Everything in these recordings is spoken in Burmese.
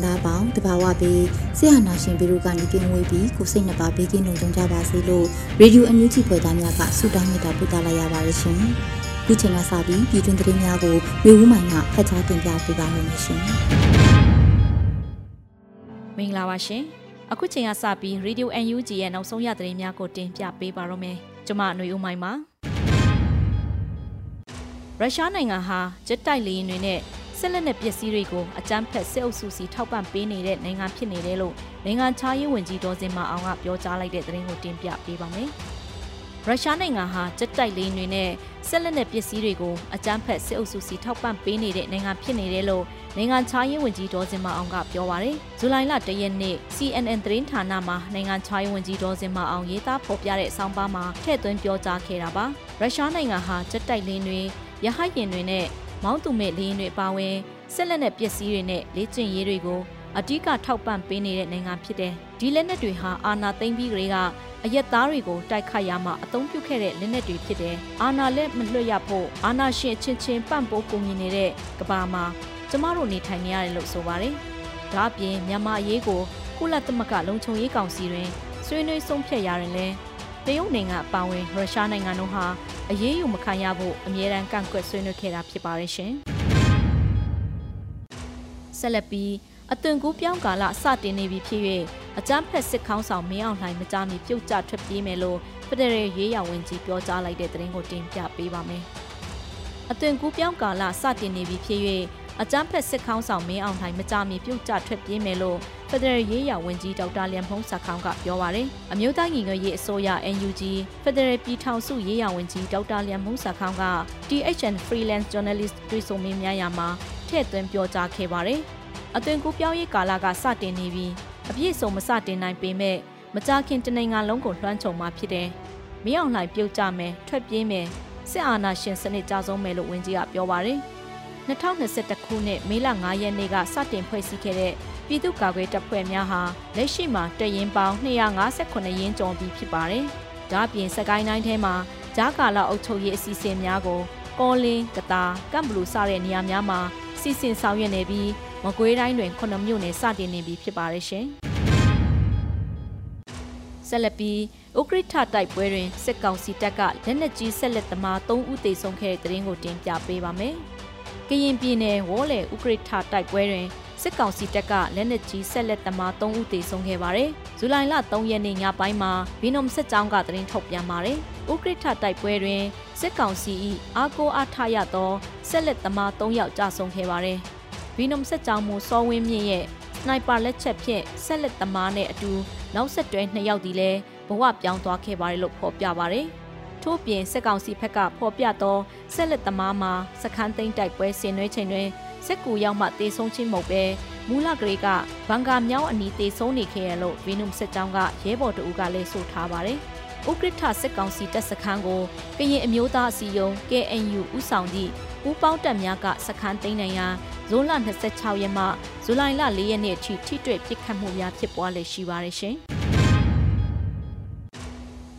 င်ငံသူနိုင်ငံသားအပေါင်းတဘာဝပြီးဆရာနာရှင်ပြည်တို့ကနေကင်းဝေးပြီးကိုစိတ်နှပါဘေးကင်းလုံခြုံကြပါစေလို့ရေဒီယိုအန်ယူဂျီဖွယ်သားများကဆုတောင်းမေတ္တာပို့သလိုက်ရပါတယ်ရှင်။ဒီချိန်ကစပြီးပြည်တွင်သတင်းများကိုမျိုးဦးမိုင်ကဖတ်ကြားတင်ပြပေးပါရမရှင်။မင်္ဂလာပါရှင်။အခုချိန်ကစပြီး Radio UNG ရဲ့နောက်ဆုံးရသတင်းများကိုတင်ပြပေးပါရမယ်။ကျွန်မຫນွေဦးမိုင်ပါ။ရုရှားနိုင်ငံဟာဂျက်တိုက်လေယာဉ်တွေနဲ့ ဆက်လက်နဲ့ပစ္စည်းတွေကိုအကြမ်းဖက်စစ်အုပ်စုစီထောက်ပံ့ပေးနေတဲ့နိုင်ငံဖြစ်နေတယ်လို့နိုင်ငံခြားရေးဝန်ကြီးဒေါ်စင်မအောင်ကပြောကြားလိုက်တဲ့သတင်းကိုတင်ပြပေးပါမယ်။ရုရှားနိုင်ငံဟာဂျက်တိုက်လေယာဉ်တွေနဲ့ဆက်လက်နဲ့ပစ္စည်းတွေကိုအကြမ်းဖက်စစ်အုပ်စုစီထောက်ပံ့ပေးနေတဲ့နိုင်ငံဖြစ်နေတယ်လို့နိုင်ငံခြားရေးဝန်ကြီးဒေါ်စင်မအောင်ကပြောပါရယ်။ဇူလိုင်လ၁ရက်နေ့ CNN သတင်းဌာနမှာနိုင်ငံခြားရေးဝန်ကြီးဒေါ်စင်မအောင်ရေးသားဖော်ပြတဲ့အဆောင်ပါမှာထည့်သွင်းပြောကြားခဲ့တာပါ။ရုရှားနိုင်ငံဟာဂျက်တိုက်လေယာဉ်တွေရဟတ်ယာဉ်တွေနဲ့ မောင်းသူမဲ့လေရင်တွေပါဝင်ဆက်လက်နဲ့ပစ္စည်းတွေနဲ့လေ့ကျင့်ရေးတွေကိုအဓိကထောက်ပံ့ပေးနေတဲ့နိုင်ငံဖြစ်တယ်။ဒီလက်နက်တွေဟာအာဏာသိမ်းပြီးကလေးကအရက်သားတွေကိုတိုက်ခိုက်ရမှအသုံးပြုခဲ့တဲ့လက်နက်တွေဖြစ်တယ်။အာဏာလက်မလွတ်ရဖို့အာဏာရှင်အချင်းချင်းပံ့ပိုးကူညီနေတဲ့ကဘာမှာကျမတို့နေထိုင်နေရတယ်လို့ဆိုပါတယ်။ဒါ့အပြင်မြန်မာအရေးကိုကုလသမဂ္ဂလုံခြုံရေးကောင်စီတွင်ဆွေးနွေးဆုံးဖြတ်ရရင်လဲတရုတ်နိုင်ငံအပါအဝင်ရုရှားနိုင်ငံတို့ဟာ အရေးယူမခံရဖို့အမြဲတမ်းကန့်ကွက်ဆွေးနွေးခဲ့တာဖြစ်ပါတယ်ရှင်။ဆက်လက်ပြီးအသွင်ကူးပြောင်းကာလစတင်နေပြီဖြစ်၍အကြမ်းဖက်စစ်ခေါင်းဆောင်မင်းအောင်လှိုင်မကြမီပြုတ်ကျထွက်ပြေးမယ်လို့ဖဒရယ်ရေးရဝင်ကြီးပြောကြားလိုက်တဲ့သတင်းကိုတင်ပြပေးပါမယ်။အသွင်ကူးပြောင်းကာလစတင်နေပြီဖြစ်၍အကြမ်းဖက်စစ်ခေါင်းဆောင်မင်းအောင်လှိုင်မကြမီပြုတ်ကျထွက်ပြေးမယ်လို့ ဖဒရယ်ရေးရဝန်ကြီးဒေါက်တာလျံဖုံးစခေါင်းကပြောပါရယ်အမျိုးသားညီညွတ်ရေးအစိုးရ NUG ဖဒရယ်ပြည်ထောင်စုရေးရဝန်ကြီးဒေါက်တာလျံဖုံးစခေါင်းက THN Freelance Journalist တွေ့ဆုံမေးမြန်းရာမှာထည့်သွင်းပြောကြားခဲ့ပါရယ်အသွင်ကူးပြောင်းရေးကာလကစတင်နေပြီးအပြည့်စုံမစတင်နိုင်ပေမဲ့မကြခင်တနိုင်ငံလုံးကိုလွှမ်းခြုံမှာဖြစ်တယ်။မင်းအောင်လှိုင်ပြုတ်ကြမယ်ထွက်ပြေးမယ်စစ်အာဏာရှင်စနစ်ကြဆုံးမယ်လို့ဝန်ကြီးကပြောပါရယ်2021ခုနှစ်မေလ9ရက်နေ့ကစတင်ဖွဲ့စည်းခဲ့တဲ့ ပြည်သူ့ကာကွယ်တပ်ဖွဲ့များဟာလက်ရှိမှာတရင်ပေါင်း258ရင်းကျော်ပြီးဖြစ်ပါတယ်။ဒါ့အပြင်စကိုင်းတိုင်းထဲမှာဂျားကာလာအုပ်ချုပ်ရေးအစီအစဉ်များကိုကောလင်းကတာကမ်ဘလူစတဲ့နေရာများမှာစီစဉ်ဆောင်ရွက်နေပြီးမကွေးတိုင်းတွင်9မြို့နယ်စတင်နေပြီဖြစ်ပါတယ်ရှင်။ဆက်လက်ပြီးဥကရစ်ထတိုက်ပွဲတွင်စစ်ကောင်စီတပ်ကလက်နက်ကြီးဆက်လက်သမား3ဦးသေဆုံးခဲ့တဲ့တဲ့ရင်ကိုတင်ပြပေးပါမယ်။ကရင်ပြည်နယ်ဝေါ်လေဥကရစ်ထတိုက်ပွဲတွင် စစ်ကောင်စီတပ်ကလက်နက်ကြီးဆက်လက်သမား3ဦးသေဆုံးခဲ့ပါတယ်။ဇူလိုင်လ3ရက်နေ့ညပိုင်းမှာဘီနုံစစ်ကြောင်းကသတင်းထုတ်ပြန်ပါတယ်။ဥကရစ်ထတိုက်ပွဲတွင်စစ်ကောင်စီ၏အာကိုအားထရသောဆက်လက်သမား3ယောက်ကြာဆုံးခဲ့ပါတယ်။ဘီနုံစစ်ကြောင်းမူစောဝင်းမြင့်ရဲ့စနိုက်ပါလက်ချက်ဖြင့်ဆက်လက်သမားနဲ့အတူနောက်ဆက်တွဲ2ယောက်ဒီလဲဘဝပြောင်းသွားခဲ့ပါတယ်လို့ဖော်ပြပါတယ်။ထို့ပြင်စစ်ကောင်စီဘက်ကဖော်ပြသောဆက်လက်သမားမှာစခန်းသိမ်းတိုက်ပွဲဆင်နွှဲချိန်တွင် စစ်ကူရောက်မှတေဆုံးချင်းမဟုတ်ပဲမူလကလေးကဘန်ကာမြောင်းအနီးတေဆုံးနေခဲ့ရလို့ဗီနုမ်စစ်ကြောင်းကရဲဘော်တအူးကလည်းဆိုထားပါတယ်။ဥကရစ်ထစစ်ကောင်စီတပ်စခန်းကိုကရင်အမျိုးသားအစည်းအရုံး KNU ဥဆောင်သည့်ပူးပေါင်းတပ်များကစခန်းသိမ်းနိုင်ရာဇွန်လ26ရက်မှဇူလိုင်လ4ရက်နေ့အထိထိတွေ့ပစ်ခတ်မှုများဖြစ်ပွားလည်ရှိပါတယ်ရှင်။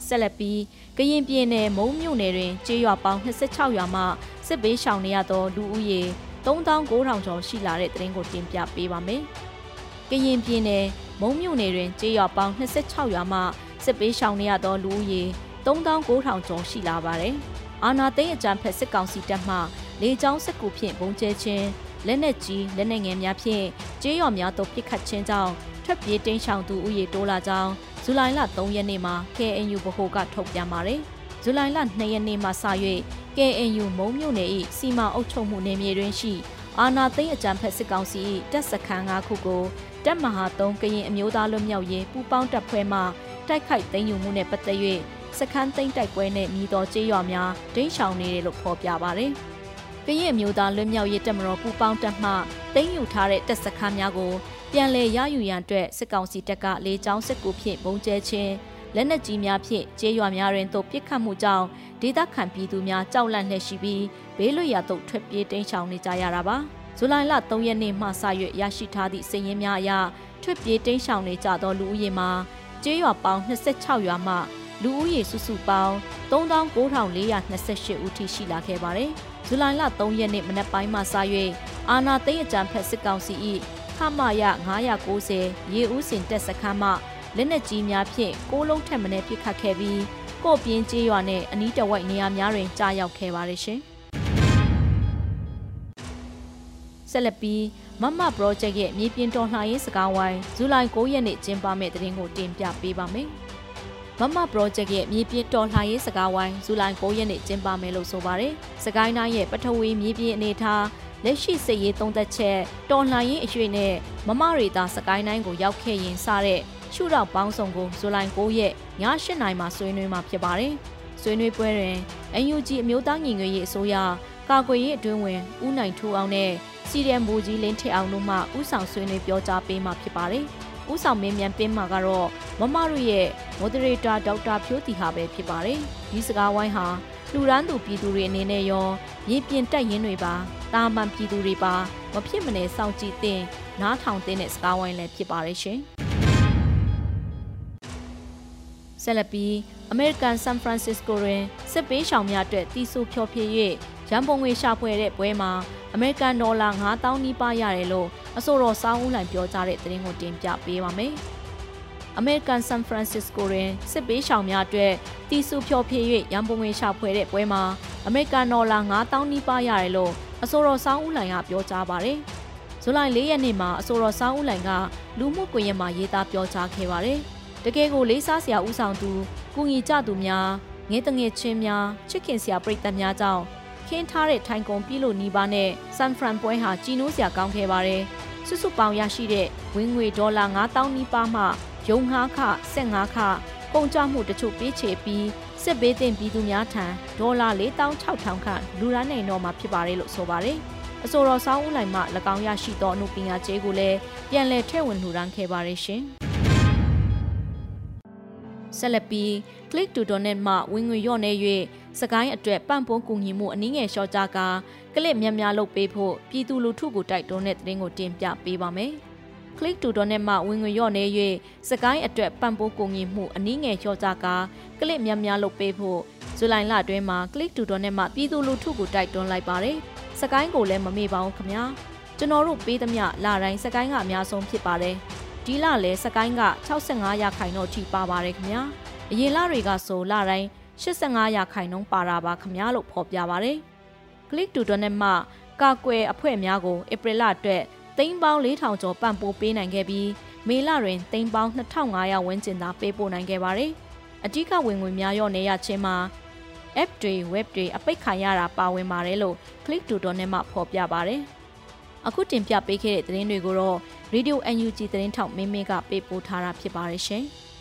ဆက်လက်ပြီးကရင်ပြည်နယ်မုံမြို့နယ်တွင်ကျေးရွာပေါင်း26ရွာမှစစ်ဘေးရှောင်နေရသောလူဦးရေ 3900ကျော်ရှိလာတဲ့သတင်းကိုတင်ပြပေးပါမယ်။ကရင်ပြည်နယ်မုံမြို့နယ်တွင်ကျေးရွာပေါင်း26ရွာမှစစ်ပေးရှောင်နေရသောလူဦးရေ3900ကျော်ရှိလာပါတယ်။အာနာသိန်းအကြံဖက်စစ်ကောင်စီတပ်မှလေကြောင်းစစ်ကူဖြင့်ဘုံကျဲခြင်းလက်နက်ကြီးလက်နက်ငယ်များဖြင့်ကျေးရွာများသို့ပစ်ခတ်ခြင်းကြောင့်ထွက်ပြေးတိမ်းရှောင်သူဦးရေတိုးလာကြောင်းဇူလိုင်လ3ရက်နေ့မှာ KNU ဗဟိုကထုတ်ပြန်ပါတယ်။ဇူလိုင်လ2ရက်နေ့မှစ၍ KNU မုံမြို့နယ်၏စီမံအုပ်ချုပ်မှုနယ်မြေတွင်ရှိအာနာသိန်းအကြံဖက်စစ်ကောင်စီ၏တပ်စခန်း၅ခုကိုတပ်မဟာ3ကရင်အမျိုးသားလွတ်မြောက်ရေးပူးပေါင်းတပ်ဖွဲ့မှတိုက်ခိုက်သိမ်းယူမှုနဲ့ပတ်သက်၍စခန်းသိမ်းတိုက်ပွဲနဲ့မြည်တော်ကျေးရွာများဒိန်းရှောင်နေတယ်လို့ဖော်ပြပါဗျ။ကရင်အမျိုးသားလွတ်မြောက်ရေးတပ်မတော်ပူးပေါင်းတပ်မှသိမ်းယူထားတဲ့တပ်စခန်းများကိုပြန်လည်ရယူရန်အတွက်စစ်ကောင်စီတပ်ကလေကြောင်းစစ်ကူဖြင့်ပုံကျဲခြင်း လက်နက်ကြီးများဖြင့်ကျေးရွာများတွင်သို့ပစ်ခတ်မှုကြောင့်ဒေသခံပြည်သူများကြောက်လန့်နေရှိပြီးဘေးလွတ်ရာသို့ထွက်ပြေးတိမ်းရှောင်နေကြရတာပါဇူလိုင်လ3ရက်နေ့မှစ၍ရရှိထားသည့်စာရင်းများအရထွက်ပြေးတိမ်းရှောင်နေကြသောလူဦးရေမှာကျေးရွာပေါင်း26ရွာမှလူဦးရေစုစုပေါင်း39,428ဦးထိရှိလာခဲ့ပါတယ်။ဇူလိုင်လ3ရက်နေ့မနက်ပိုင်းမှစ၍အာနာသိန်းအကြံဖက်စစ်ကောင်စီ၏ခမရ990ရေဦးစင်တက်စခန်းမှ လက်နက်ကြီးများဖြင့်ကိုးလုံးထက်မနည်းပစ်ခတ်ခဲ့ပြီးကို့ပြင်းကျေးရွာနဲ့အနီးတဝိုက်နေရာများတွင်ကြားရောက်ခဲ့ပါတယ်ရှင်။ဆက်လက်ပြီးမမ project ရဲ့မြေပြင်တော်လှန်ရေးစကားဝိုင်းဇူလိုင်9ရက်နေ့ကျင်းပမယ့်တဲ့တင်ကိုတင်ပြပေးပါမယ်။မမ project ရဲ့မြေပြင်တော်လှန်ရေးစကားဝိုင်းဇူလိုင်9ရက်နေ့ကျင်းပမယ်လို့ဆိုပါတယ်။စကိုင်းတိုင်းရဲ့ပထဝီမြေပြင်အနေထားလက်ရှိစစ်ရေးသုံးသက်ချက်တော်လှန်ရေးအရွေနဲ့မမရီတာစကိုင်းတိုင်းကိုရောက်ခဲ့ရင်စတဲ့ ရှုထောင့်ပေါင်းစုံကိုဇူလိုင်9ရက်ည8နာရီမှာဆွေးနွေးမှာဖြစ်ပါတယ်။ဆွေးနွေးပွဲတွင် UNG အမျိုးသားညီညွတ်ရေးအစိုးရကာကွယ်ရေးအတွင်းဝင်ဦးနိုင်ထူအောင်နဲ့စီရီယမ်ဘူကြီးလင်းထက်အောင်တို့မှဥဆောင်ဆွေးနွေးပြောကြားပေးမှာဖြစ်ပါတယ်။ဥဆောင်မင်းမြန်ပေးမှာကတော့မမတို့ရဲ့မိုဒရေတာဒေါက်တာဖြိုးတီဟာပဲဖြစ်ပါတယ်။ဒီစကားဝိုင်းဟာလူရန်သူပြည်သူတွေအနေနဲ့ရောရေပြင်တက်ရင်တွေပါတာမန်ပြည်သူတွေပါမဖြစ်မနေစောင့်ကြည့်တဲ့နားထောင်တဲ့စကားဝိုင်းလည်းဖြစ်ပါတယ်ရှင်။ ဆက်လက်ပြီးအမေရိကန်ဆန်ဖရန်စစ္စကိုတွင်စစ်ပေးရှောင်များအတွက်တီဆူဖြောဖြည့်၍ရန်ပုံငွေရှာဖွေတဲ့ပွဲမှာအမေရိကန်ဒေါ်လာ9000နီးပါးရတယ်လို့အဆိုတော်စောင်းဦးလိုင်ပြောကြားတဲ့သတင်းကိုတင်ပြပေးပါမယ်။အမေရိကန်ဆန်ဖရန်စစ္စကိုတွင်စစ်ပေးရှောင်များအတွက်တီဆူဖြောဖြည့်၍ရန်ပုံငွေရှာဖွေတဲ့ပွဲမှာအမေရိကန်ဒေါ်လာ9000နီးပါးရတယ်လို့အဆိုတော်စောင်းဦးလိုင်ကပြောကြားပါတယ်။ဇူလိုင်၄ရက်နေ့မှာအဆိုတော်စောင်းဦးလိုင်ကလူမှုကွန်ရက်မှာရေးသားပြောကြားခဲ့ပါတယ်။ တကယ်ကိုလေးစားစရာဦးဆောင်သူကုညီကြသူများငယ်တငယ်ချင်းများချစ်ခင်စရာပရိသတ်များကြောင့်ခင်းထားတဲ့ထိုင်ကုန်ပြည်လို့နီးပါးနဲ့ဆန်ဖရန်ပွဲဟာကြီးနိုးစရာကောင်းခဲ့ပါတယ်။စုစုပေါင်းရရှိတဲ့ဝင်ငွေဒေါ်လာ9000နီးပါးမှရုံငှားခ15ခပုံကြမှုတချို့ပေးချေပြီးစစ်ဘေးတင်ပြည်သူများထံဒေါ်လာ4600ခန့်လူရန်နိုင်တော့မှာဖြစ်ပါတယ်လို့ဆိုပါတယ်။အဆိုတော်ဆောင်းဦးလိုက်မှ၎င်းရရှိသောအမှုပညာကျေးကိုလည်းပြန်လည်ထည့်ဝင်လှူဒါန်းခဲ့ပါတယ်ရှင်။ ဆက်လက်ပြီး click to donate မှဝင်ငွေလျော့နေ၍စကိုင်းအတွက်ပံ့ပိုးကူညီမှုအနည်းငယ်လျှော့ချကာကလစ်များများလုပ်ပေးဖို့ပြည်သူလူထုကိုတိုက်တွန်းတဲ့သတင်းကိုတင်ပြပေးပါမယ်။ click to donate မှဝင်ငွေလျော့နေ၍စကိုင်းအတွက်ပံ့ပိုးကူညီမှုအနည်းငယ်လျှော့ချကာကလစ်များများလုပ်ပေးဖို့ဇူလိုင်လအတွင်းမှာ click to donate မှပြည်သူလူထုကိုတိုက်တွန်းလိုက်ပါတယ်။စကိုင်းကိုလည်းမမေ့ပါဘူးခင်ဗျာ။ကျွန်တော်တို့ပေးသမျှလတိုင်းစကိုင်းကအများဆုံးဖြစ်ပါတယ်။ ဒီလလဲစကိုင်းက65ရာခိုင်နှုန်းအထိပါပါတယ်ခင်ဗျာအရင်လတွေကဆိုလတိုင်း85ရာခိုင်နှုန်းပါတာပါခင်ဗျာလို့ဖော်ပြပါတယ် Click to Donate မှကာကွယ်အဖွဲ့များကိုဧပြီလအတွက်သိန်းပေါင်း4000ကျော်ပံ့ပိုးပေးနိုင်ခဲ့ပြီးမေလတွင်သိန်းပေါင်း2500ဝန်းကျင်သာပေးပို့နိုင်ခဲ့ပါတယ်အဓိကဝင်ငွေများရော့နေရခြင်းမှာ app တွေ web တွေအပိတ်ခံရတာပါဝင်ပါတယ်လို့ Click to Donate မှဖော်ပြပါတယ် အခုတင်ပြပေးခဲ့တဲ့သတင်းတွေကိုတော့ Radio UNG သတင်းထောက်မင်းမင်းကပေးပို့ထားတာဖြစ်ပါတယ်ရှင်။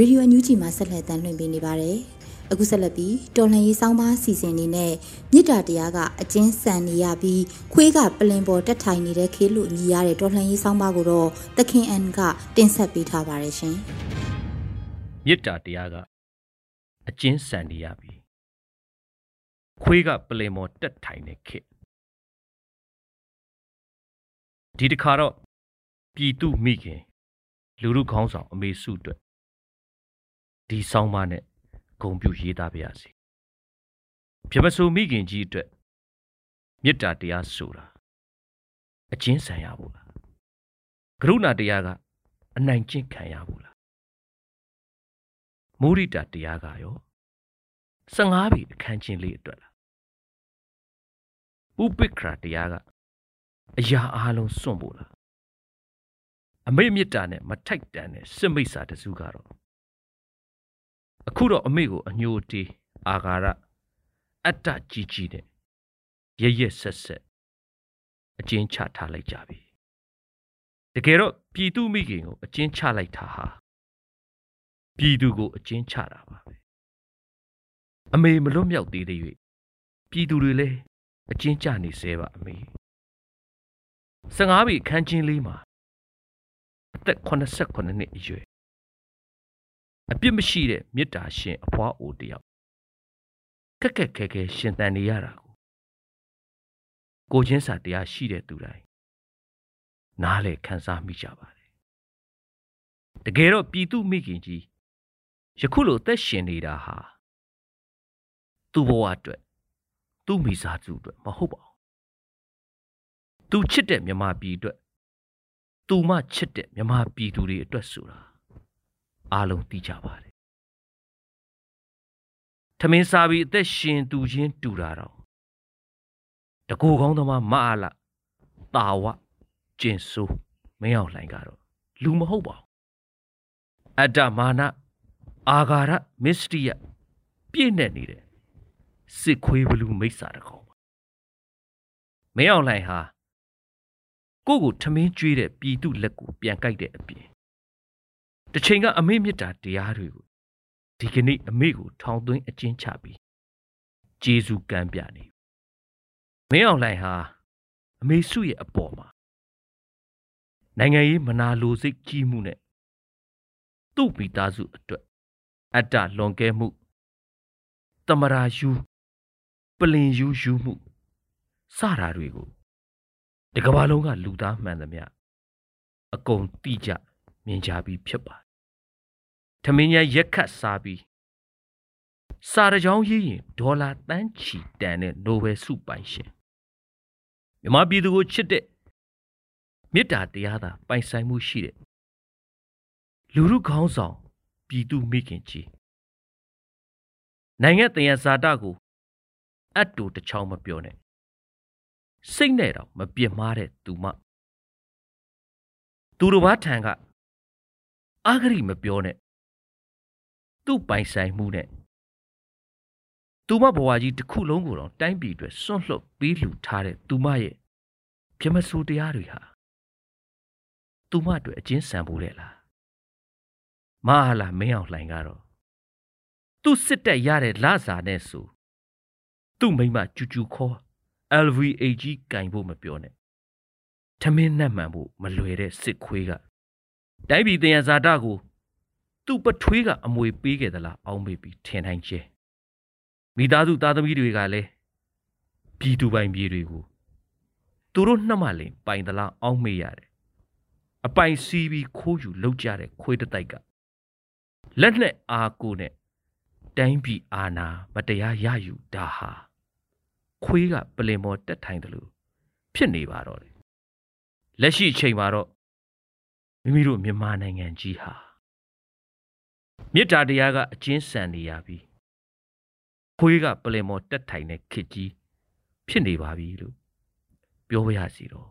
ရေဒီယိုအန်ယူဂျီမှာဆက်လက်တမ်းလွှင့်ပေးနေပါတယ်။အခုဆက်လက်ပြီးတော်လှန်ရေးစောင်းပါစီစဉ်နေနဲ့မြစ်တာတရားကအကျဉ်းဆန်နေရပြီးခွေးကပလင်ပေါ်တက်ထိုင်နေတဲ့ခေလို့မြည်ရတဲ့တော်လှန်ရေးစောင်းပါကိုတော့သခင်အန်ကတင်ဆက်ပေးထားပါတယ်ရှင်။ မြစ်တာတရားကအကျဉ်းဆန်နေရပြီခွေးကပလင်မော်တက်ထိုင်နေခေဒီတခါတော့ပြည်သူမိခင်လူလူခေါင်းဆောင်အမေစုအတွက်ဒီဆောင်းပါးနဲ့ဂုံပြူရေးသားပါရစေပြမဆိုမိခင်ကြီးအတွက်မေတ္တာတရားဆိုတာအချင်းဆန်ရဖို့လားကရုဏာတရားကအနိုင်ကျင့်ခံရဘူးလား မုရိဒတရားကရော15ပြီအခန်းချင်းလေးအတွက်လားဥပိ္ပခရာတရားကအရာအလုံးစွန့်ဖို့လားအမေမေတ္တာနဲ့မထိုက်တန်တဲ့စစ်မိတ်စာတစုကတော့အခုတော့အမေကိုအညိုတေးအာဃာရအတ္တကြီးကြီးနဲ့ရရဆက်ဆက်အကျဉ်းချထားလိုက်ကြပြီတကယ်တော့ပြည်သူမိခင်ကိုအကျဉ်းချလိုက်တာဟာ ပြည်သူကိုအကျဉ်းချတာပါပဲအမေမလွတ်မြောက်သေးတဲ့၍ပြည်သူတွေလည်းအကျဉ်းချနေသေးပါအမေ15ပြီခန်းချင်းလေးမှာအသက်89နှစ်အရွယ်အပြစ်မရှိတဲ့မေတ္တာရှင်အဖွားအိုတယောက်ခက်ခက်ခဲခဲရှင်သန်နေရတာကိုကိုချင်းစာတရားရှိတဲ့သူတိုင်းနားလေခံစားမိကြပါတယ်တကယ်တော့ပြည်သူမိခင်ကြီး ယခုလိုသက်ရှင်နေတာဟာသူ့ဘဝအတွက်သူ့မိသားစုအတွက်မဟုတ်ပါဘူးသူချစ်တဲ့မြမပြည်အတွက်သူမချစ်တဲ့မြမပြည်သူတွေအတွက်ဆိုတာအားလုံးသိကြပါတယ်ထမင်းစားပြီးအသက်ရှင်သူချင်းတူတာတော့တကူကောင်းသမားမအားလာတာဝကျင်ဆိုးမင်းအောင်လှိုင်ကတော့လူမဟုတ်ပါဘူးအတ္တမာန အာဃာရမစ္စတိယပြည့်နေနေတဲ့စစ်ခွေးဘလူးမိစ္ဆာတကောင်ပါမင်းအောင်လှိုင်ဟာကိုကိုထမင်းကျွေးတဲ့ပြည်သူလက်ကိုပြန်ကြိုက်တဲ့အပြင်တစ်ချိန်ကအမေမြတ်တာတရားတွေကိုဒီကနေ့အမေကိုထောင်သွင်းအကျဉ်းချပြီးဂျေဇူးကမ်းပြနေမင်းအောင်လှိုင်ဟာအမေစုရဲ့အပေါ်မှာနိုင်ငံရေးမနာလိုစိတ်ကြီးမှုနဲ့သူ့မိသားစုအတွက် အတ္တလွန်ကဲမှုတမရာယူပလင်ယူယူမှုစတာတွေကိုတကဘာလုံးကလူသားမှန်သမျှအကုန်တိကျမြင်ကြပြီးဖြစ်ပါထမင်းရရက်ခတ်စားပြီးစာရကြောင်းရေးရင်ဒေါ်လာတန်းချီတန်တဲ့နိုဘယ်ဆုပိုင်ရှင်မြမပြည်သူကိုချစ်တဲ့မေတ္တာတရားသာပိုင်ဆိုင်မှုရှိတဲ့လူလူခေါင်းဆောင် ပြည်သူမိခင်ကြီးနိုင်ငံတယံဇာတကိုအတ်တူတစ်ချောင်းမပြောနဲ့စိတ်နဲ့တော့မပြစ်မှားတဲ့သူမသူတို့ဘာထံကအာဂရိမပြောနဲ့သူ့ပိုင်ဆိုင်မှုနဲ့သူမဘဝကြီးတစ်ခုလုံးကိုတော့တိုင်းပြည်အတွက်စွန့်လွတ်ပေးလှူထားတဲ့သူမရဲ့ပြမဆိုးတရားတွေဟာသူမအတွက်အကျဉ်းဆန်ဖို့လေလား မဟာလာမင်းအောင်လှိုင်ကတော့သူ့စစ်တက်ရတဲ့လစာနဲ့ဆိုသူ့မိမကျူကျူခေါ် LVAG ကင်ဖို့မပြောနဲ့ထမင်းနဲ့မှန်ဖို့မလွယ်တဲ့စစ်ခွေးကတိုင်းပြည်တင်ရဇာတာကိုသူ့ပထွေးကအမွေပေးခဲ့သလားအောင်းမေးပြီးထင်တိုင်းကျဲမိသားစုသားသမီးတွေကလည်းပြည်သူပိုင်ပြည်တွေကိုသူတို့နှက်မှလင်ပိုင်သလားအောင်းမေးရတယ်အပိုင်စီးပြီးခိုးယူလောက်ကြတဲ့ခွေးတတိုက်က လက်နဲ့အားကိုနဲ့တိုင်းပြည်အာဏာမတရားရယူတာဟာခွေးကပလင်ပေါ်တက်ထိုင်တယ်လို့ဖြစ်နေပါတော့တယ်လက်ရှိအချိန်မှာတော့မိမိတို့မြန်မာနိုင်ငံကြီးဟာမေတ္တာတရားကအကျဉ်းဆန်နေရပြီခွေးကပလင်ပေါ်တက်ထိုင်တဲ့ခစ်ကြီးဖြစ်နေပါပြီလို့ပြောပါရစီတော့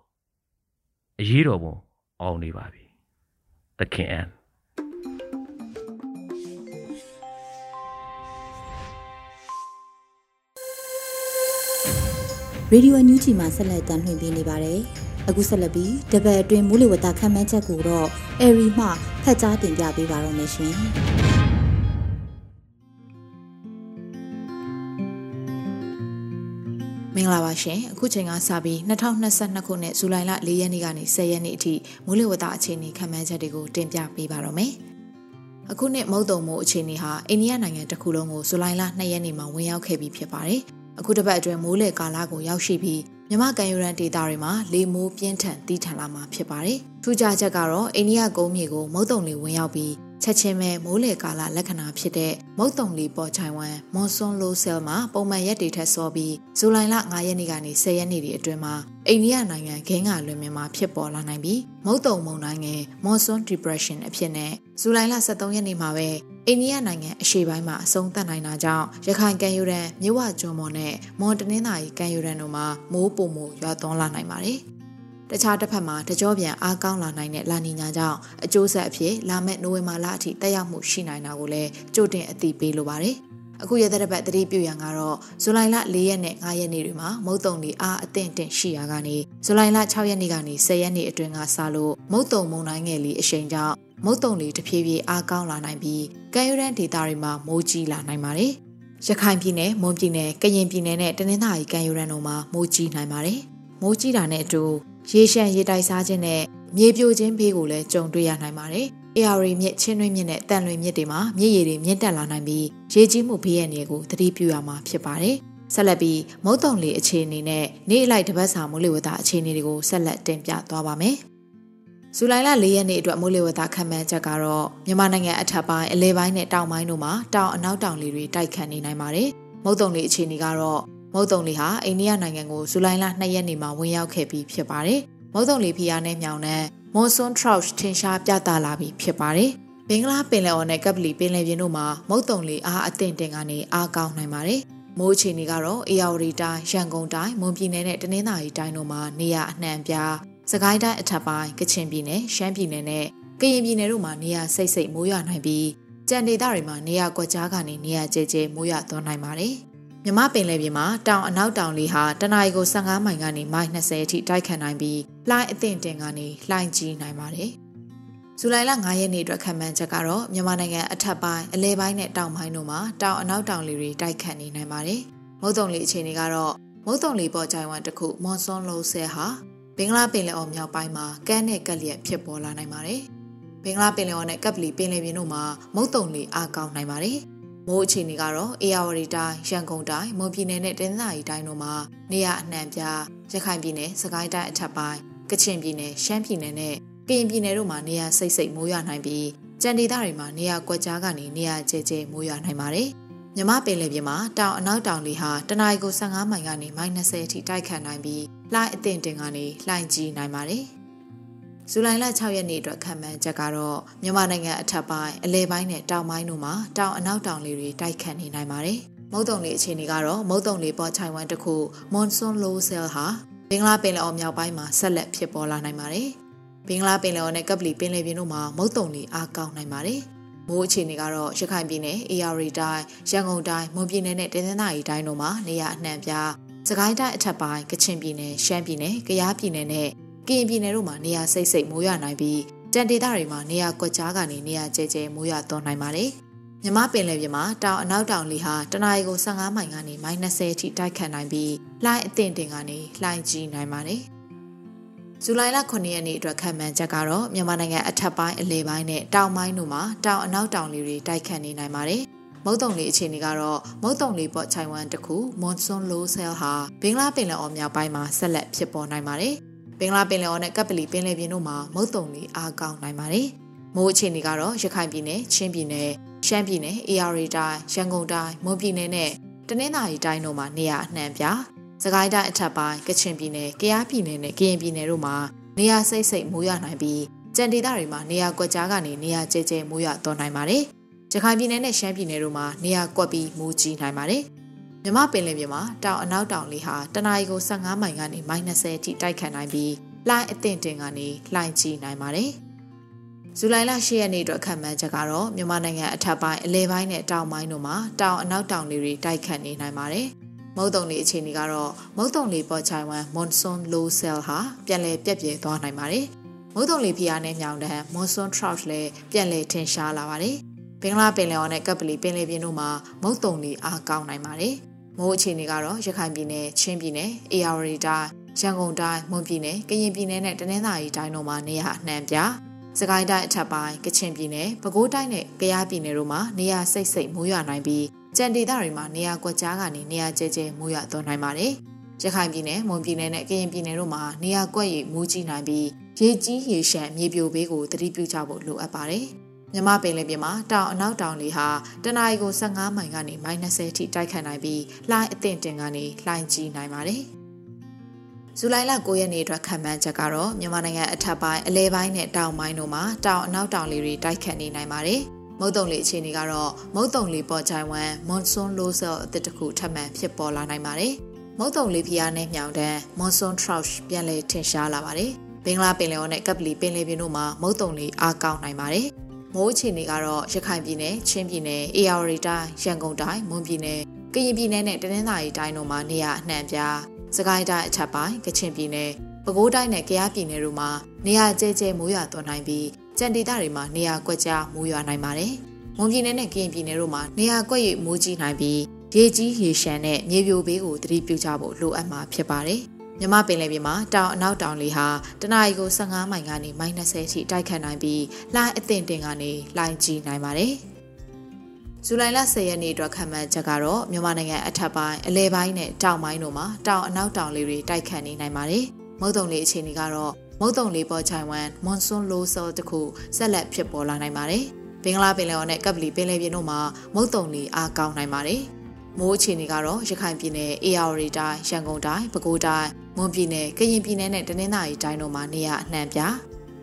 အရေးတော်ပုံအောင်နေပါပြီသခင်အန် ရေဒီယိုအန်ယူဂျီမှာဆက်လက်တင်ပြနေပါတယ်။အခုဆက်လက်ပြီးတပတ်အတွင်းမိုးလေဝသခန့်မှန်းချက်ကိုတော့အဲရီမှဖတ်ကြားတင်ပြပေးပါရမရှင်။မင်္ဂလာပါရှင်အခုချိန်ကစပြီး2022ခုနှစ်ဇူလိုင်လ4ရက်နေ့ကနေ10ရက်နေ့အထိမိုးလေဝသအခြေအနေခန့်မှန်းချက်တွေကိုတင်ပြပေးပါရမယ်။အခုနှစ်မုတ်တုံမိုးအခြေအနေဟာအိန္ဒိယနိုင်ငံတစ်ခုလုံးကိုဇူလိုင်လ2ရက်နေ့မှာဝင်ရောက်ခဲ့ပြီးဖြစ်ပါတယ်။ အခုတစ်ပတ်အတွင်းမိုးလေကာလကိုရောက်ရှိပြီးမြမကန်ယူရန်ဒေတာတွေမှာလေမိုးပြင်းထန်တီးထန်လာမှာဖြစ်ပါတယ်။ထူးခြားချက်ကတော့အိန္ဒိယကုန်းမြေကိုမုတ်တုံလေဝင်ရောက်ပြီးချက်ချင်းပဲမိုးလေကာလလက္ခဏာဖြစ်တဲ့မုတ်တုံလီပေါ်ချိုင်ဝမ်မွန်ဆွန်လိုဆဲလ်မှာပုံမှန်ရက်တွေထက်စောပြီးဇူလိုင်လ9ရက်နေ့ကနေ10ရက်နေ့ဒီအတွင်းမှာအိန္ဒိယနိုင်ငံဂင်းကလွင်မြန်မာဖြစ်ပေါ်လာနိုင်ပြီးမုတ်တုံမုန်တိုင်းငယ် Monsoon Depression အဖြစ်နဲ့ဇူလိုင်လ23ရက်နေ့မှာပဲ အိန္ဒိယနိုင်ငံအရှေ့ပိုင်းမှာအဆုံးသတ်နိုင်တာကြောင့်ရခိုင်ကမ်းရိုးတန်းမြဝကျွန်းပေါ်နဲ့မွန်တနင်္သာရီကမ်းရိုးတန်းတို့မှာမိုးပုံမိုရွာသွန်းလာနိုင်ပါတယ်။တခြားတစ်ဖက်မှာတကြောပြန်အားကောင်းလာနိုင်တဲ့လာနီညာကြောင့်အကျိုးဆက်အဖြစ်လာမယ့်နိုဝင်ဘာလအထိတက်ရောက်မှုရှိနိုင်တာကိုလည်းကြိုတင်အသိပေးလိုပါတယ်။အခုရတဲ့ဘက်တတိပြုရန်ကတော့ဇူလိုင်လ၄ရက်နဲ့၅ရက်နေ့တွေမှာမုတ်တုံလီအားအသင့်တင်ရှိရာကနေဇူလိုင်လ6ရက်နေ့ကနေ10ရက်နေ့အတွင်းကစလို့မုတ်တုံမုန်တိုင်းငယ်လီအရှိန်ကြောင့် မုတ်တုံလီတဖြည်းဖြည်းအားကောင်းလာနိုင်ပြီးကမ်းရိုးတန်းဒေသတွေမှာမိုးကြီးလာနိုင်ပါတယ်။ရခိုင်ပြည်နယ်မွန်ပြည်နယ်ကရင်ပြည်နယ်နဲ့တနင်္သာရီကမ်းရိုးတန်းတို့မှာမိုးကြီးနိုင်ပါတယ်။မိုးကြီးတာနဲ့အတူရေရှမ်းရေတိုက်စားခြင်းနဲ့မြေပြိုခြင်းဘေးကိုလည်းကြုံတွေ့ရနိုင်ပါတယ်။ AR မြစ်ချင်းတွင်းမြစ်နဲ့တန်လွင်မြစ်တွေမှာမြစ်ရည်တွေမြင့်တက်လာနိုင်ပြီးရေကြီးမှုဘေးရန်တွေကိုသတိပြုရမှာဖြစ်ပါတယ်။ဆက်လက်ပြီးမုတ်တုံလေအခြေအနေနဲ့နေ့အလိုက်တပတ်စာမိုးလေဝသအခြေအနေတွေကိုဆက်လက်တင်ပြသွားပါမယ်။ ဇူလိုင်လ၄ရက်နေ့အတွက်မိုးလေဝသခန့်မှန်းချက်ကတော့မြန်မာနိုင်ငံအထက်ပိုင်းအလဲပိုင်းနဲ့တောင်ပိုင်းတို့မှာတောင်အနောက်တောင်လေတွေတိုက်ခတ်နေနိုင်ပါတယ်။မုတ်တုံလေအခြေအနေကတော့မုတ်တုံလီဟာအိန္ဒိယနိုင်ငံကိုဇူလိုင်လ2ရက်နေ့မှာဝင်ရောက်ခဲ့ပြီးဖြစ်ပါတယ်။မုတ်တုံလီဖီယာနဲ့မြောင်နဲ့မွန်ဆွန်ထရော့ထင်ရှားပြသလာပြီးဖြစ်ပါတယ်။ဘင်္ဂလားပင်လယ်အော်နဲ့ကပလီပင်လယ်ပြင်တို့မှာမုတ်တုံလီအားအသင့်တင်ကနေအားကောင်းနိုင်ပါတယ်။မိုးအခြေအနေကတော့အေယာဝတီတိုင်းရန်ကုန်တိုင်းမွန်ပြည်နယ်နဲ့တနင်္သာရီတိုင်းတို့မှာနေရအနှံ့ပြား စကိုင်းတိုင်းအထက်ပိုင်းကချင်ပြည်နယ်ရှမ်းပြည်နယ်နဲ့ကရင်ပြည်နယ်တို့မှာနေရစိတ်စိတ်မိုးရွာနိုင်ပြီးကြံဒေသတွေမှာနေရကွက်ကြားကနေနေရကျဲကျဲမိုးရွာသွန်းနိုင်ပါတယ်။မြမပင်လယ်ပြင်မှာတောင်အနောက်တောင်လေဟာတနအီကို15မိုင်ကနေမိုင်20အထိတိုက်ခတ်နိုင်ပြီးလှိုင်းအသင့်တင်ကနေလှိုင်းကြီးနိုင်ပါတယ်။ဇူလိုင်လ9ရက်နေ့အတွက်ခံမှန်းချက်ကတော့မြန်မာနိုင်ငံအထက်ပိုင်းအလဲပိုင်းနဲ့တောင်ပိုင်းတို့မှာတောင်အနောက်တောင်လေတွေတိုက်ခတ်နေနိုင်ပါတယ်။မုတ်တုံလေအခြေအနေကတော့မုတ်တုံလေပေါ်ကြိုင်ဝမ်တစ်ခုမွန်ဆွန်လိုဆဲဟာ ဘင်္ဂလားပင်လယ်အော်မြောက်ပိုင်းမှာကမ်းနဲ့ကက်လျက်ဖြစ်ပေါ်လာနိုင်ပါတယ်။ဘင်္ဂလားပင်လယ်အော်နဲ့ကပ်ပလီပင်လယ်ပြင်တို့မှာမုတ်တုံလေအားကောင်းနိုင်ပါတယ်။မိုးအခြေအနေကတော့အေယာဝတီတိုင်းရန်ကုန်တိုင်းမွန်ပြည်နယ်နဲ့တနင်္သာရီတိုင်းတို့မှာနေရအနှံပြရခိုင်ပြည်နယ်စကိုင်းတိုင်းအထက်ပိုင်းကချင်ပြည်နယ်ရှမ်းပြည်နယ်နဲ့ကရင်ပြည်နယ်တို့မှာနေရစိတ်စိတ်မိုးရွာနိုင်ပြီးကြံဒေသတွေမှာနေရကွက်ကြားကနေနေရကျဲကျဲမိုးရွာနိုင်ပါတယ်မြမပင်လယ်ပြင်မှာတောင်အနောက်တောင်လေဟာတနအီကို15မိုင်ကနေမိုင်20အထိတိုက်ခတ်နိုင်ပြီး လှိုင်းအသင့်တင်ကနေလှိုင်းကြီးနိုင်ပါတယ်။ဇူလိုင်လ6ရက်နေ့အတွက်ခံမှန်းချက်ကတော့မြန်မာနိုင်ငံအထက်ပိုင်းအလဲပိုင်းနဲ့တောင်ပိုင်းတို့မှာတောင်အနောက်တောင်လေတွေတိုက်ခတ်နေနိုင်ပါတယ်။မုတ်တုံလေအခြေအနေကတော့မုတ်တုံလေပေါ်ချိုင်ဝမ်တစ်ခုမွန်ဆွန်လိုဆဲလ်ဟာဘင်္ဂလားပင်လယ်အော်မြောက်ပိုင်းမှာဆက်လက်ဖြစ်ပေါ်လာနိုင်ပါတယ်။ဘင်္ဂလားပင်လယ်အော်နဲ့ကပ်ပလီပင်လယ်ပြင်တို့မှာမုတ်တုံလေအားကောင်းနိုင်ပါတယ်။မိုးအခြေအနေကတော့ရခိုင်ပြည်နယ်၊အေရရီတိုင်း၊ရန်ကုန်တိုင်း၊မွန်ပြည်နယ်နဲ့တနင်္သာရီတိုင်းတို့မှာနေရာအနှံ့ပြား စကိုင်းတိုင်းအထက်ပိုင်းကချင်ပြည်နယ်၊ရှမ်းပြည်နယ်၊ကယားပြည်နယ်နဲ့ကရင်ပြည်နယ်တို့မှာနေရာစိတ်စိတ်မိုးရွာနိုင်ပြီးကြံဒေသတွေမှာနေရာကွက်ကြားကနေနေရာကျဲကျဲမိုးရွာသွန်းနိုင်ပါတယ်။မြမပင်လယ်ပြင်မှာတောင်အနောက်တောင်လေဟာတနအီကို15မိုင်ကနေမိုင်20အထိတိုက်ခတ်နိုင်ပြီးလှိုင်းအသင့်တင်ကနေလှိုင်းကြီးနိုင်ပါတယ်။ဇူလိုင်လ9ရက်နေ့အတွက်ခံမှန်းချက်ကတော့မြန်မာနိုင်ငံအထက်ပိုင်းအလယ်ပိုင်းနဲ့တောင်ပိုင်းတို့မှာတောင်အနောက်တောင်လေတွေတိုက်ခတ်နေနိုင်ပါတယ်။ မုတ်တုံလေအခြေအနေကတော့မုတ်တုံလေပေါ်ချိုင်ဝမ်တခုမွန်ဆွန်လိုဆဲလ်ဟာဘင်္ဂလားပင်လယ်အော်မြောက်ပိုင်းမှာဆက်လက်ဖြစ်ပေါ်နိုင်ပါတယ်။ဘင်္ဂလားပင်လယ်အော်နဲ့ကပ်ပလီပင်လယ်ပြင်တို့မှာမုတ်တုံတွေအားကောင်းနိုင်ပါတယ်။မိုးအခြေအနေကတော့ရခိုင်ပြည်နယ်၊ချင်းပြည်နယ်၊ရှမ်းပြည်နယ်၊အေရီတိုင်း၊ရန်ကုန်တိုင်း၊မွန်ပြည်နယ်နဲ့တနင်္သာရီတိုင်းတို့မှာနေရာအနှံ့ပြ။စကိုင်းတိုင်းအထက်ပိုင်းကချင်ပြည်နယ်၊ကယားပြည်နယ်နဲ့ကရင်ပြည်နယ်တို့မှာနေရာစိတ်စိတ်မိုးရနိုင်ပြီးကြံဒေသတွေမှာနေရာကွက်ကြားကနေနေရာကျဲကျဲမိုးရသွန်းနိုင်ပါတယ်။ ရခိုင်ပြည်နယ်နဲ့ရှမ်းပြည်နယ်တို့မှာနေရာကွက်ပြီးမိုးကြီးနိုင်ပါတယ်။မြမပင်လယ်ပြင်မှာတောင်အနောက်တောင်လေဟာတနအီကို15မိုင်ကနေမိုင်20အထိတိုက်ခတ်နိုင်ပြီးလှိုင်းအသင့်တင်ကနေလှိုင်းကြီးနိုင်ပါတယ်။ဇူလိုင်လ10ရက်နေ့အတွက်ခံမှန်းချက်ကတော့မြန်မာနိုင်ငံအထက်ပိုင်းအလဲပိုင်းနဲ့တောင်ပိုင်းတို့မှာတောင်အနောက်တောင်လေတွေတိုက်ခတ်နေနိုင်ပါတယ်။မုတ်တုံလေအခြေအနေကတော့မုတ်တုံလေပေါ်ချိုင်ဝမ်မွန်ဆွန်လိုဆဲလ်ဟာပြန်လည်ပြက်ပြဲသွားနိုင်ပါတယ်။မုတ်တုံလေဖီယာနဲ့မြောင်တန်းမွန်ဆွန်ထရော့လည်းပြန်လည်ထင်ရှားလာပါတယ်။ ဘင်္ဂလားပင်လယ်အော်နဲ့ကပ်ပလီပင်လယ်ပြင်တို့မှာမုတ်တုံလေအားကောင်းနိုင်ပါတယ်။မိုးအခြေအနေကတော့ရခိုင်ပြည်နယ်၊ချင်းပြည်နယ်၊အေရဝတီတိုင်း၊ရန်ကုန်တိုင်း၊မွန်ပြည်နယ်၊ကရင်ပြည်နယ်နဲ့တနင်္သာရီတိုင်းတို့မှာနေရာအနှံ့ပြ။စကိုင်းတိုင်းအထက်ပိုင်းကချင်ပြည်နယ်၊ပဲခူးတိုင်းနဲ့ကယားပြည်နယ်တို့မှာနေရာစိတ်စိတ်မိုးရွာနိုင်ပြီးကြံဒေသတွေမှာနေရာကွက်ကြားကနေနေရာကျဲကျဲမိုးရွာသွန်းနိုင်ပါတယ်။ရခိုင်ပြည်နယ်၊မွန်ပြည်နယ်နဲ့ကရင်ပြည်နယ်တို့မှာနေရာကွက်ရီမိုးကြီးနိုင်ပြီးရေကြီးရေရှမ်းမြေပြိုဘေးကိုသတိပြုကြဖို့လိုအပ်ပါတယ်။ မြမပင်လယ်ပြင်မှာတောင်အနောက်တောင်လေဟာတနအီကို15မိုင်ကနေမိုင်20ထိတိုက်ခတ်နိုင်ပြီးလှိုင်းအသင့်တင်ကနေလှိုင်းကြီးနိုင်ပါတယ်။ဇူလိုင်လ9ရက်နေ့အတွက်ခံမှန်းချက်ကတော့မြန်မာနိုင်ငံအထက်ပိုင်းအလဲပိုင်းနဲ့တောင်ပိုင်းတို့မှာတောင်အနောက်တောင်လေတွေတိုက်ခတ်နေနိုင်ပါတယ်။မုတ်တုံလေအခြေအနေကတော့မုတ်တုံလေပေါ်ချိုင်ဝမ်မွန်ဆွန်လိုဆယ်အသစ်တစ်ခုထပ်မံဖြစ်ပေါ်လာနိုင်ပါတယ်။မုတ်တုံလေဖျားနဲ့မြောင်တန်းမွန်ဆွန်ထရော့ပြန်လည်ထင်ရှားလာပါတယ်။ဘင်္ဂလားပင်လယ်အော်နဲ့ကပ်ပလီပင်လယ်ပြင်တို့မှာမုတ်တုံလေအားကောင်းနိုင်ပါတယ်။ မိုးအခြေအနေကတော့ရခိုင်ပြည်နယ်ချင်းပြည်နယ်အေရဝတီတိုင်းရန်ကုန်တိုင်းမွန်ပြည်နယ်ကရင်ပြည်နယ်နဲ့တနင်္သာရီတိုင်းတို့မှာနေရာအနှံ့ပြားစကိုင်းတိုင်းအထက်ပိုင်းကချင်ပြည်နယ်ပဲခူးတိုင်းနဲ့ကယားပြည်နယ်တို့မှာနေရာကျဲကျဲမိုးရွာသွန်းနိုင်ပြီးကြံဒေသတွေမှာနေရာကွက်ကြားမိုးရွာနိုင်ပါတယ်။မွန်ပြည်နယ်နဲ့ကရင်ပြည်နယ်တို့မှာနေရာကွက်ရိပ်မိုးကြီးနိုင်ပြီးရေကြီးရေရှမ်းနဲ့မြေပြိုဘေးကိုသတိပြုကြဖို့လိုအပ်မှာဖြစ်ပါတယ်။ မြမပင်လယ်ပြင်မှာတောင်အနောက်တောင်လေဟာတနအီကို15မိုင်ကနေမိုင်20ထိတိုက်ခတ်နိုင်ပြီးလှိုင်းအသင့်တင်ကနေလှိုင်းကြီးနိုင်ပါတယ်။ဇူလိုင်လ10ရက်နေ့အတွက်ခံမှန်းချက်ကတော့မြန်မာနိုင်ငံအထက်ပိုင်းအလဲပိုင်းနဲ့တောင်ပိုင်းတို့မှာတောင်အနောက်တောင်လေတွေတိုက်ခတ်နေနိုင်ပါတယ်။မုတ်တုံလေအခြေအနေကတော့မုတ်တုံလေပေါ်ချိုင်ဝမ်မွန်ဆွန်လိုဆောတခုဆက်လက်ဖြစ်ပေါ်လာနိုင်ပါတယ်။ဘင်္ဂလားပင်လယ်အော်နဲ့ကပ်ပလီပင်လယ်ပြင်တို့မှာမုတ်တုံလေအားကောင်းနိုင်ပါတယ်။ မိုးအခြေအနေကတော့ရခိုင်ပြည်နယ်အေရဝတီတိုင်းရန်ကုန်တိုင်းပဲခူးတိုင်းမွန်ပြည်နယ်ကရင်ပြည်နယ်နဲ့တနင်္သာရီတိုင်းတို့မှာနေရာအနှံ့ပြ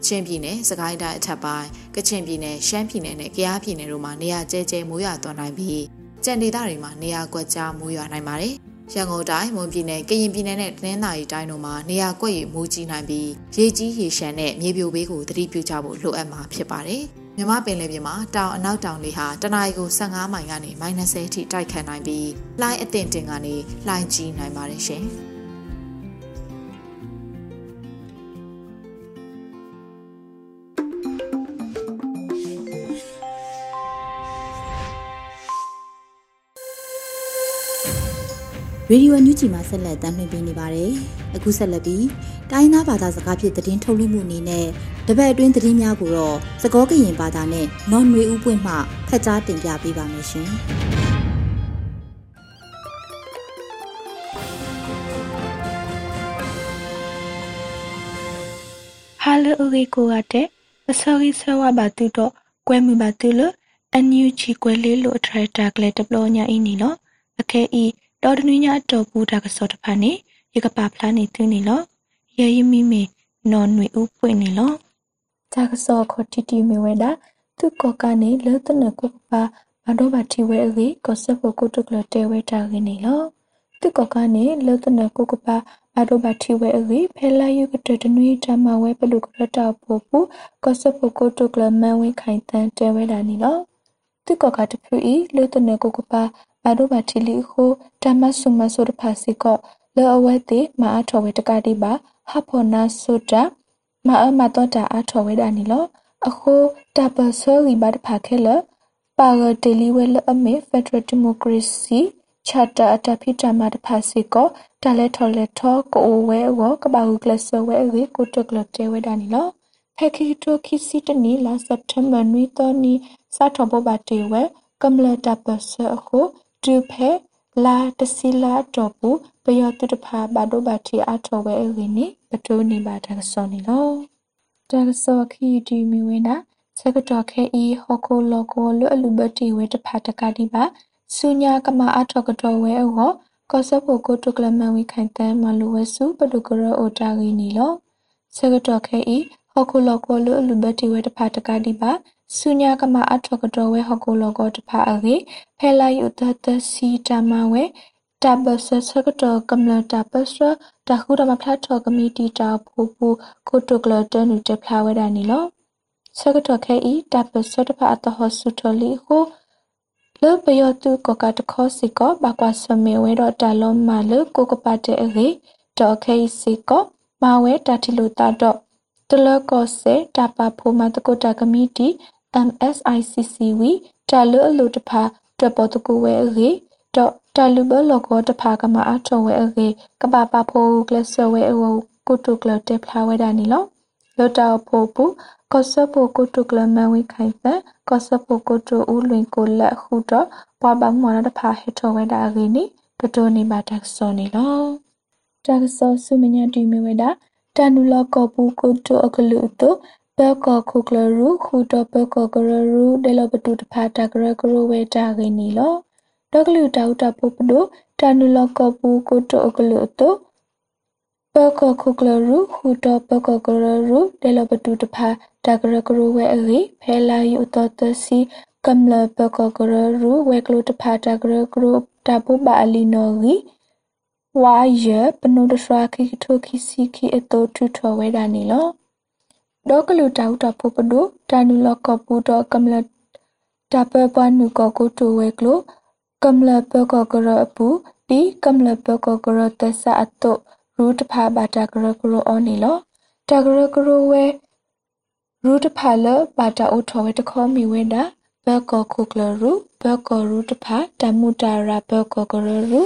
ချင်းပြည်နယ်စကိုင်းတိုင်းအထက်ပိုင်းကချင်ပြည်နယ်ရှမ်းပြည်နယ်နဲ့ကယားပြည်နယ်တို့မှာနေရာကျဲကျဲမိုးရွာသွန်းနိုင်ပြီးကြံဒေသတွေမှာနေရာကွက်ကြားမိုးရွာနိုင်ပါတယ် ရန်ကုန်တိုင်းမွန်ပြည်နယ်ကရင်ပြည်နယ်နဲ့တနင်္သာရီတိုင်းတို့မှာနေရာကွက်ရမိုးကြီးနိုင်ပြီးရေကြီးရေရှမ်းနဲ့မြေပြိုဘေးကိုသတိပြုကြဖို့လိုအပ်မှာဖြစ်ပါတယ်။မြမပင်လယ်ပြင်မှာတောင်အနောက်တောင်လေဟာတနအီကို15မိုင်ကနေ -30 ထိတိုက်ခတ်နိုင်ပြီးလှိုင်းအသင့်တင်ကနေလှိုင်းကြီးနိုင်ပါတယ်ရှင်။ ရေဒီယိုညူချီမှာဆက်လက်တင်ပြနေပါတယ်။အခုဆက်လက်ပြီးတိုင်းသားဘာသာစကားဖြင့်သတင်းထုတ်လွှင့်မှုအနေနဲ့တပတ်အတွင်းသတင်းများကိုတော့စကောကရင်ဘာသာနဲ့နော်နွေဦးပွင့်မှဖတ်ကြားတင်ပြပေးပါမယ်ရှင်။ဟာလူရီကိုရတဲ့အစောကြီးဆဝဘာတူတော့ကွဲမှုပါတူလို့အန်ယူချီကွဲလေးလို့ထရက်တာကလေးတပလောညာအင်းနီလို့အခဲဤ တော်တနည်းညာတော်ဘူးတာကစောတဖာနေရကပါဖလားနေသူနေလို့ရေယမီမီနော်နွေဦးပွင့်နေလို့တာကစောခတိတီမီဝဲတာသူကောကနေလောတနကုပါဘာတော့ဘာတီဝဲအေကောဆပ်ဖို့ကုတုကလတဲဝဲတာရင်းနေလို့သူကောကနေလောတနကုကပါဘာတော့ဘာတီဝဲအေဖဲလာယုကတတနွေဓမ္မဝဲပလုကရတာပို့ပူကောဆပ်ဖို့ကုတုကလမန်ဝဲခိုင်တန်တဲဝဲတာနေလို့သူကောကတဖူဤလောတနကုကပါ ဘာတို့ဘာတီလီခိုဓမ္မဆုမဆုရဖာစီကောလောအဝဲတိမအားထော်ဝဲတကတိပါဟဖောနာဆုတာမအမတော့တာအားထော်ဝဲတာနီလောအခုတပဆောရီဘတ်ဖာခဲလပါဂတေလီဝဲလအမေဖက်ဒရယ်ဒီမိုကရေစီချာတာအတဖိတမတဖာစီကိုတလဲထော်လဲထောကိုဝဲဝကဘာဟုကလဆဝဲဝေကိုတကလတဲဝဲတာနီလောဖက်ခီတိုခီစီတနီလာစက်တမ်ဘာနွီတော်နီစာထောဘဘတေဝဲကမ္လတာပဆအခု တူဖဲလာတစီလာတော့ဘူးပယောတုတဖာဘာဒိုဘာတီအထောဝဲရင်းနေပတိုးနေပါတကစောနေလောတကစောခီတီမီဝင်းနာစကတော်ခဲဤဟောကိုလောကိုလွအလူဘတီဝဲတဖာတကတိပါဆုညာကမအထောကတော်ဝဲအောကောဆဖို့ကိုတုကလမန်ဝိခိုင်တန်မလူဝဲစုပတုကရအိုတာရင်းနေလောစကတော်ခဲဤဟောကိုလောကိုလွအလူဘတီဝဲတဖာတကတိပါ ဆုညာကမအထောကတော်ဝဲဟောကိုလောကိုတဖာအေဖဲလာယုတတစီတမဝဲတဘဆဆကတကမ္လတပစတခုဒမဖလာထောကမီတီတာဖူဖူကိုတုကလတနုတဖလာဝဲတာနီလောဆကတခဲဤတပစတဖအတဟဆုထလီဟုလပယတုကကတခောစီကဘကွာစမေဝဲတော့တလုံးမလကိုကပတ်တဲ့အေတော့ခဲစီကမဝဲတတိလူတာတော့တလကောစေတပဖိုမတကိုတကမီတီ MSICCV တလအလူတဖာတပေါ်တကူဝဲအေတော့တလူဘလောကောတဖာကမအထောဝဲအေကပပဖိုကလဆဝဲအဝကုတုကလတေဖလာဝဲဒါနီလောလောတာဖိုပူကောဆပ်ပိုကုတုကလမဝိခိုင်ပကောဆပ်ပိုကုတုဦးလွင်ကိုလက်ခုတော့ပွားပမောနာတဖာဟေထောဝဲဒါအေနီကတိုနီပါတက်စောနီလောတက်စောဆုမညာတီမီဝဲဒါတနုလကောပူကုတုအကလူတု ဘကောခုကလရူခူတဘကောကရရူဒေလပတုတဖာတကရကရဝေတာဂိနီလောဒကလူတောက်တပုပဒိုတနုလကပူကိုတောကလူတောပကခုကလရူခူတပကကရရူဒေလပတုတဖာတကရကရဝေအဂိဖဲလာယူတတစီကမ္လပကကရရူဝေကလူတဖာတကရကရတပုပါအလီနောဂီဝါယပနုဒစရာခိထိုခိစီခိအတောထုထောဝဲတာနီလော ဒေါကလူတောက်တပုပဒုတာနုလကပူတော့ကမ္လတပပနုကကိုတိုဝဲကလိုကမ္လပကကရအပူဒီကမ္လပကကရတဆအတုရူတဖာဘာတာကရကရအောနီလောတကရကရဝဲရူတဖာလဘာတာအိုထောဝဲတခေါမီဝဲတာဘကခုကလရူဘကရူတဖာတမူတာရာဘကကရရူ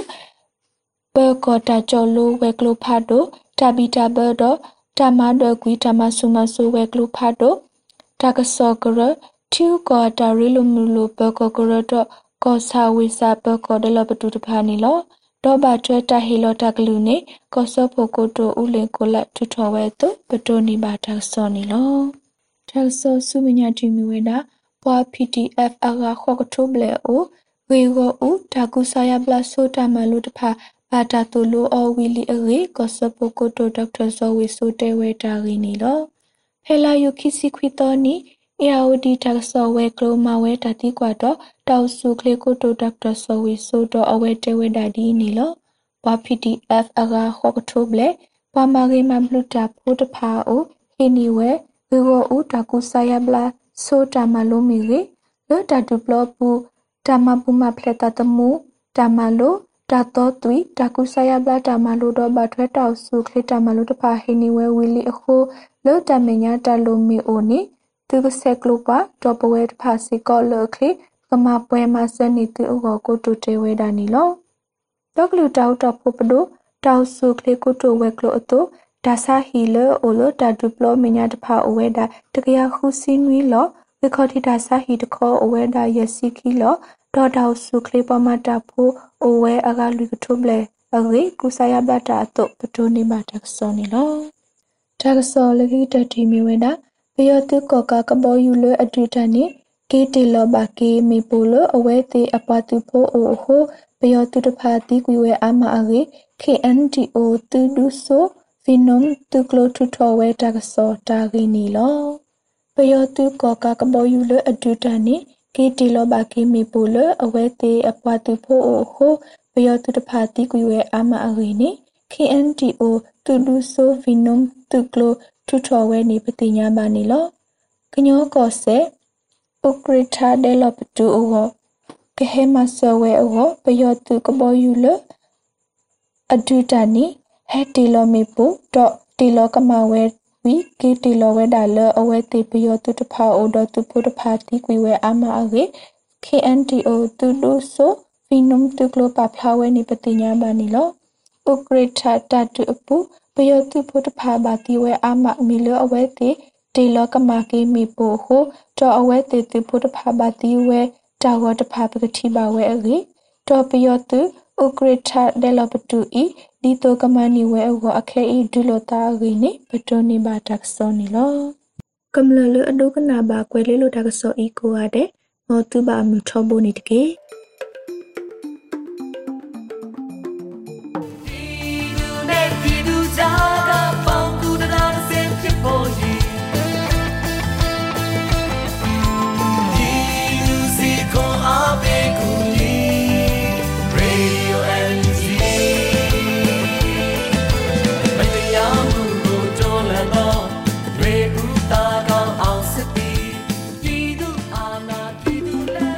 ဘကတာကျော်လိုဝဲကလိုဖာတိုတဘီတာဘဒ တမဒကွီတမဆုမဆုဝဲကလိုဖာတိုတကဆောကရထူကောတာရီလိုမူလိုဘကကရတော့ကောဆာဝိစာဘကဒလပတူတဖာနီလောတော့ဘာထွဲတဟီလောတကလူနေကောဆောဖိုကိုတိုဦးလင်ကိုလက်ထူထော်ဝဲတုပတိုနီဘာတာဆောနီလောတက်ဆောဆုမညာတီမီဝဲတာပွာ PDF အဂါခေါကထုဘလေအိုဝေဂောဦးတာကုဆာယပလဆိုတာမလူတဖာ ဘာတာတူလိုအဝီလီအရေကောဆပိုကိုတိုဒေါက်တာဇောဝီဆိုတဲဝဲတာရင်းနီလောဖဲလာယုခိစီခွီတော်နီအယာဝဒီတက်ဆောဝဲကလိုမာဝဲတတိကွာတော့တောက်စုကလေကိုတိုဒေါက်တာဇောဝီဆိုတော့အဝဲတဲဝဲတာဒီနီလောဘာ PDF အဂါခေါကထုဘလေပါမာဂေမဘလူတာဖိုတဖာအိုဟီနီဝဲဝေဝဦးတာကုဆာယပလာဆိုတာမလိုမီရေလောတာဒူပလပူတာမပူမဖလက်တာတမူတာမလို တာတော့သွီတာကုဆာယဘလာတာမလိုတော့ဘထွဲတောက်စုခလတာမလိုတဖာဟိနီဝဲဝီလီအခုလောတာမညာတာလိုမီအိုနီသူကဆက်ကလိုပါတော့ပဝဲတဖာစီကောလောခလကမပွဲမဆနီတူအကိုကိုတူတဲဝဲတာနီလောတော့ကလူတောက်တော့ပပဒိုတောက်စုခလကိုတူဝဲကလိုအတူဒါဆာဟီလအိုလိုတာဒူပလိုမညာတဖာအဝဲတာတကရခုစီနွီလောဝေခေါတိတာဆာဟီတခေါ်အဝဲတာယစီခီလော ဒေါ်တောက်စုကလေးပမတာဖိုအဝဲအကလူကထုဘလေအဂေကုဆာယဘတာအတုပတိုနေမတက်စောနေလောတက်စောလခိတတိမီဝဲတာပယောတုကောကကဘောယူလအတူတန်နေကေတီလောဘကေမီပိုလအဝဲတေအပတုဖိုအိုဟိုပယောတုတဖာတိကွေဝဲအမအဂေ KNDO တူဒုဆိုဖီနုံတုကလိုထူထောဝဲတက်စောတာဂီနီလောပယောတုကောကကဘောယူလအတူတန်နေ ကေတီလောဘကေမီပိုလအဝဲတေအပွားတူဖို့အိုဟိုဘယောတူတဖာတီကွေဝဲအာမအဂေနေ KNTO တူလူဆိုဗီနုံတူကလိုထူထော်ဝဲနေပတိညာပါနေလောကညောကောဆေပုကရထာဒဲလပတူအောကဟေမဆဝဲအောဘယောတူကဘောယူလအဒူတနီဟဲတီလိုမီပူတော့တီလိုကမဝဲ ဝီကီတီလောဝဲဒါလအဝဲတီပယောတုတဖာအိုဒတုပုတဖာတီကွေဝဲအမအဂေ KNTO တူလူဆိုဖီနုံတုကလိုပဖလာဝဲနိပတိညာဘာနီလောဥကရထတတုအပူပယောတုပုတဖာဘာတီဝဲအမမီလောအဝဲတီတီလောကမာကေမီပိုဟိုတော့အဝဲတီတုပုတဖာဘာတီဝဲတာဝတဖာပကတိပါဝဲအဂေတော့ပယောတုဥကရထဒဲလပတူဤ ဒီတိုကမနီဝဲအောအခဲဤဒူလတာဂိနေပတိုနီဘာတက်ဆောနီလောကမ္လလအဒုကနာဘာကွဲလေးလိုတက်ဆောဤကိုရတဲ့မောတူဘာမြထောဘိုနီတကေ